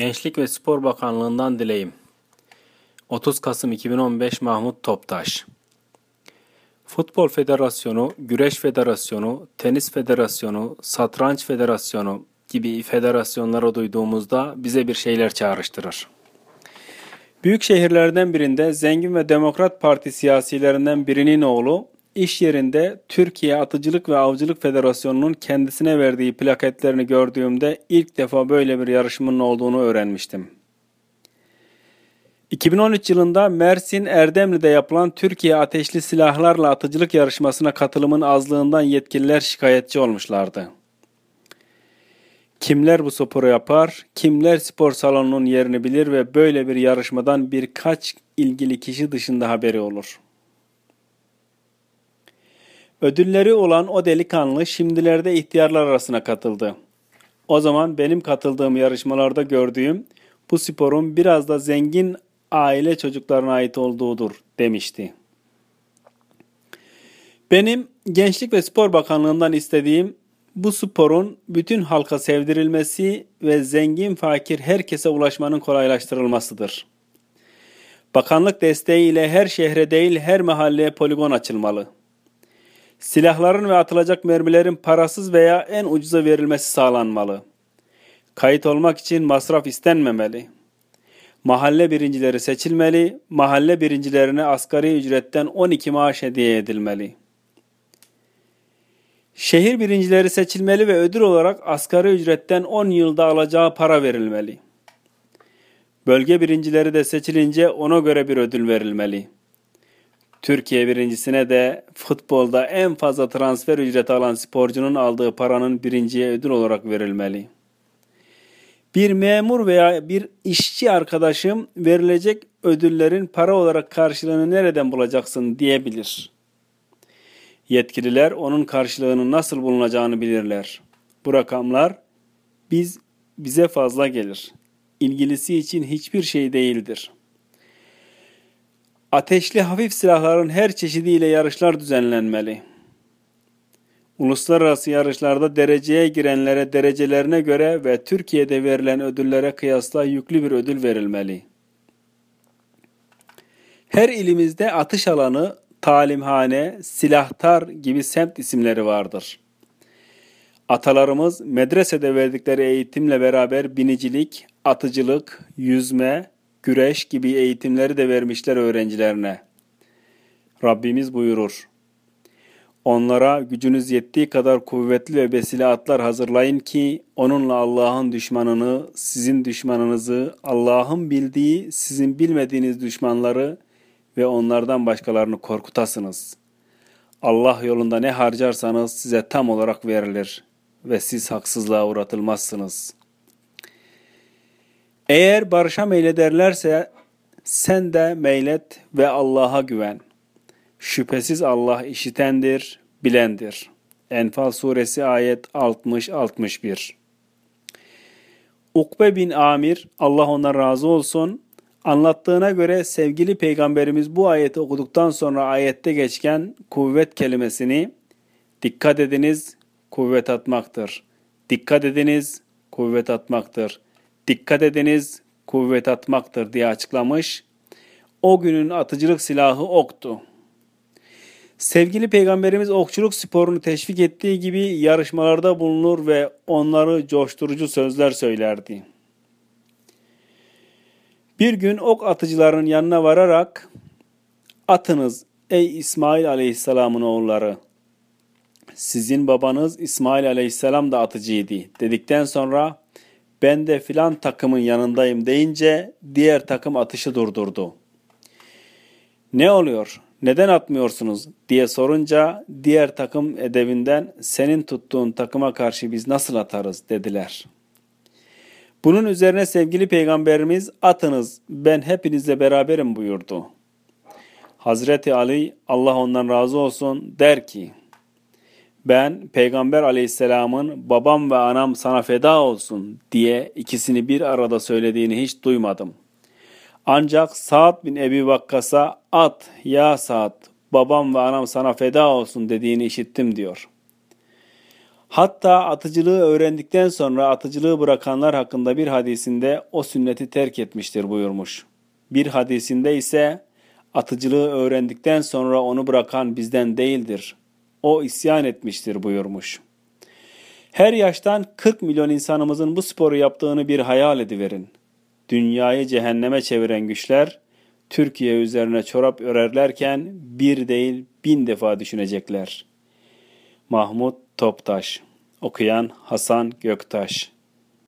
Gençlik ve Spor Bakanlığı'ndan dileyim. 30 Kasım 2015 Mahmut Toptaş Futbol Federasyonu, Güreş Federasyonu, Tenis Federasyonu, Satranç Federasyonu gibi federasyonlara duyduğumuzda bize bir şeyler çağrıştırır. Büyük şehirlerden birinde zengin ve demokrat parti siyasilerinden birinin oğlu İş yerinde Türkiye Atıcılık ve Avcılık Federasyonu'nun kendisine verdiği plaketlerini gördüğümde ilk defa böyle bir yarışmanın olduğunu öğrenmiştim. 2013 yılında Mersin Erdemli'de yapılan Türkiye ateşli silahlarla atıcılık yarışmasına katılımın azlığından yetkililer şikayetçi olmuşlardı. Kimler bu sporu yapar, kimler spor salonunun yerini bilir ve böyle bir yarışmadan birkaç ilgili kişi dışında haberi olur.'' Ödülleri olan o delikanlı şimdilerde ihtiyarlar arasına katıldı. O zaman benim katıldığım yarışmalarda gördüğüm bu sporun biraz da zengin aile çocuklarına ait olduğudur demişti. Benim Gençlik ve Spor Bakanlığı'ndan istediğim bu sporun bütün halka sevdirilmesi ve zengin fakir herkese ulaşmanın kolaylaştırılmasıdır. Bakanlık desteğiyle her şehre değil her mahalleye poligon açılmalı.'' Silahların ve atılacak mermilerin parasız veya en ucuza verilmesi sağlanmalı. Kayıt olmak için masraf istenmemeli. Mahalle birincileri seçilmeli, mahalle birincilerine asgari ücretten 12 maaş hediye edilmeli. Şehir birincileri seçilmeli ve ödül olarak asgari ücretten 10 yılda alacağı para verilmeli. Bölge birincileri de seçilince ona göre bir ödül verilmeli.'' Türkiye birincisine de futbolda en fazla transfer ücreti alan sporcunun aldığı paranın birinciye ödül olarak verilmeli. Bir memur veya bir işçi arkadaşım verilecek ödüllerin para olarak karşılığını nereden bulacaksın diyebilir. Yetkililer onun karşılığının nasıl bulunacağını bilirler. Bu rakamlar biz bize fazla gelir. İlgilisi için hiçbir şey değildir.'' Ateşli hafif silahların her çeşidiyle yarışlar düzenlenmeli. Uluslararası yarışlarda dereceye girenlere derecelerine göre ve Türkiye'de verilen ödüllere kıyasla yüklü bir ödül verilmeli. Her ilimizde atış alanı, talimhane, silahtar gibi semt isimleri vardır. Atalarımız medresede verdikleri eğitimle beraber binicilik, atıcılık, yüzme, güreş gibi eğitimleri de vermişler öğrencilerine. Rabbimiz buyurur. Onlara gücünüz yettiği kadar kuvvetli ve besile atlar hazırlayın ki onunla Allah'ın düşmanını, sizin düşmanınızı, Allah'ın bildiği, sizin bilmediğiniz düşmanları ve onlardan başkalarını korkutasınız. Allah yolunda ne harcarsanız size tam olarak verilir ve siz haksızlığa uğratılmazsınız.'' Eğer barışa meylederlerse sen de meylet ve Allah'a güven. Şüphesiz Allah işitendir, bilendir. Enfal suresi ayet 60-61 Ukbe bin Amir, Allah ondan razı olsun, anlattığına göre sevgili peygamberimiz bu ayeti okuduktan sonra ayette geçken kuvvet kelimesini dikkat ediniz kuvvet atmaktır. Dikkat ediniz kuvvet atmaktır dikkat ediniz kuvvet atmaktır diye açıklamış. O günün atıcılık silahı oktu. Sevgili Peygamberimiz okçuluk sporunu teşvik ettiği gibi yarışmalarda bulunur ve onları coşturucu sözler söylerdi. Bir gün ok atıcıların yanına vararak atınız ey İsmail Aleyhisselam'ın oğulları. Sizin babanız İsmail Aleyhisselam da atıcıydı dedikten sonra ben de filan takımın yanındayım deyince diğer takım atışı durdurdu. Ne oluyor? Neden atmıyorsunuz diye sorunca diğer takım edevinden senin tuttuğun takıma karşı biz nasıl atarız dediler. Bunun üzerine sevgili peygamberimiz atınız ben hepinizle beraberim buyurdu. Hazreti Ali Allah ondan razı olsun der ki ben Peygamber aleyhisselamın babam ve anam sana feda olsun diye ikisini bir arada söylediğini hiç duymadım. Ancak Sa'd bin Ebi Vakkas'a at ya Sa'd babam ve anam sana feda olsun dediğini işittim diyor. Hatta atıcılığı öğrendikten sonra atıcılığı bırakanlar hakkında bir hadisinde o sünneti terk etmiştir buyurmuş. Bir hadisinde ise atıcılığı öğrendikten sonra onu bırakan bizden değildir. O isyan etmiştir buyurmuş. Her yaştan 40 milyon insanımızın bu sporu yaptığını bir hayal ediverin. Dünyayı cehenneme çeviren güçler Türkiye üzerine çorap örerlerken bir değil bin defa düşünecekler. Mahmut Toptaş Okuyan Hasan Göktaş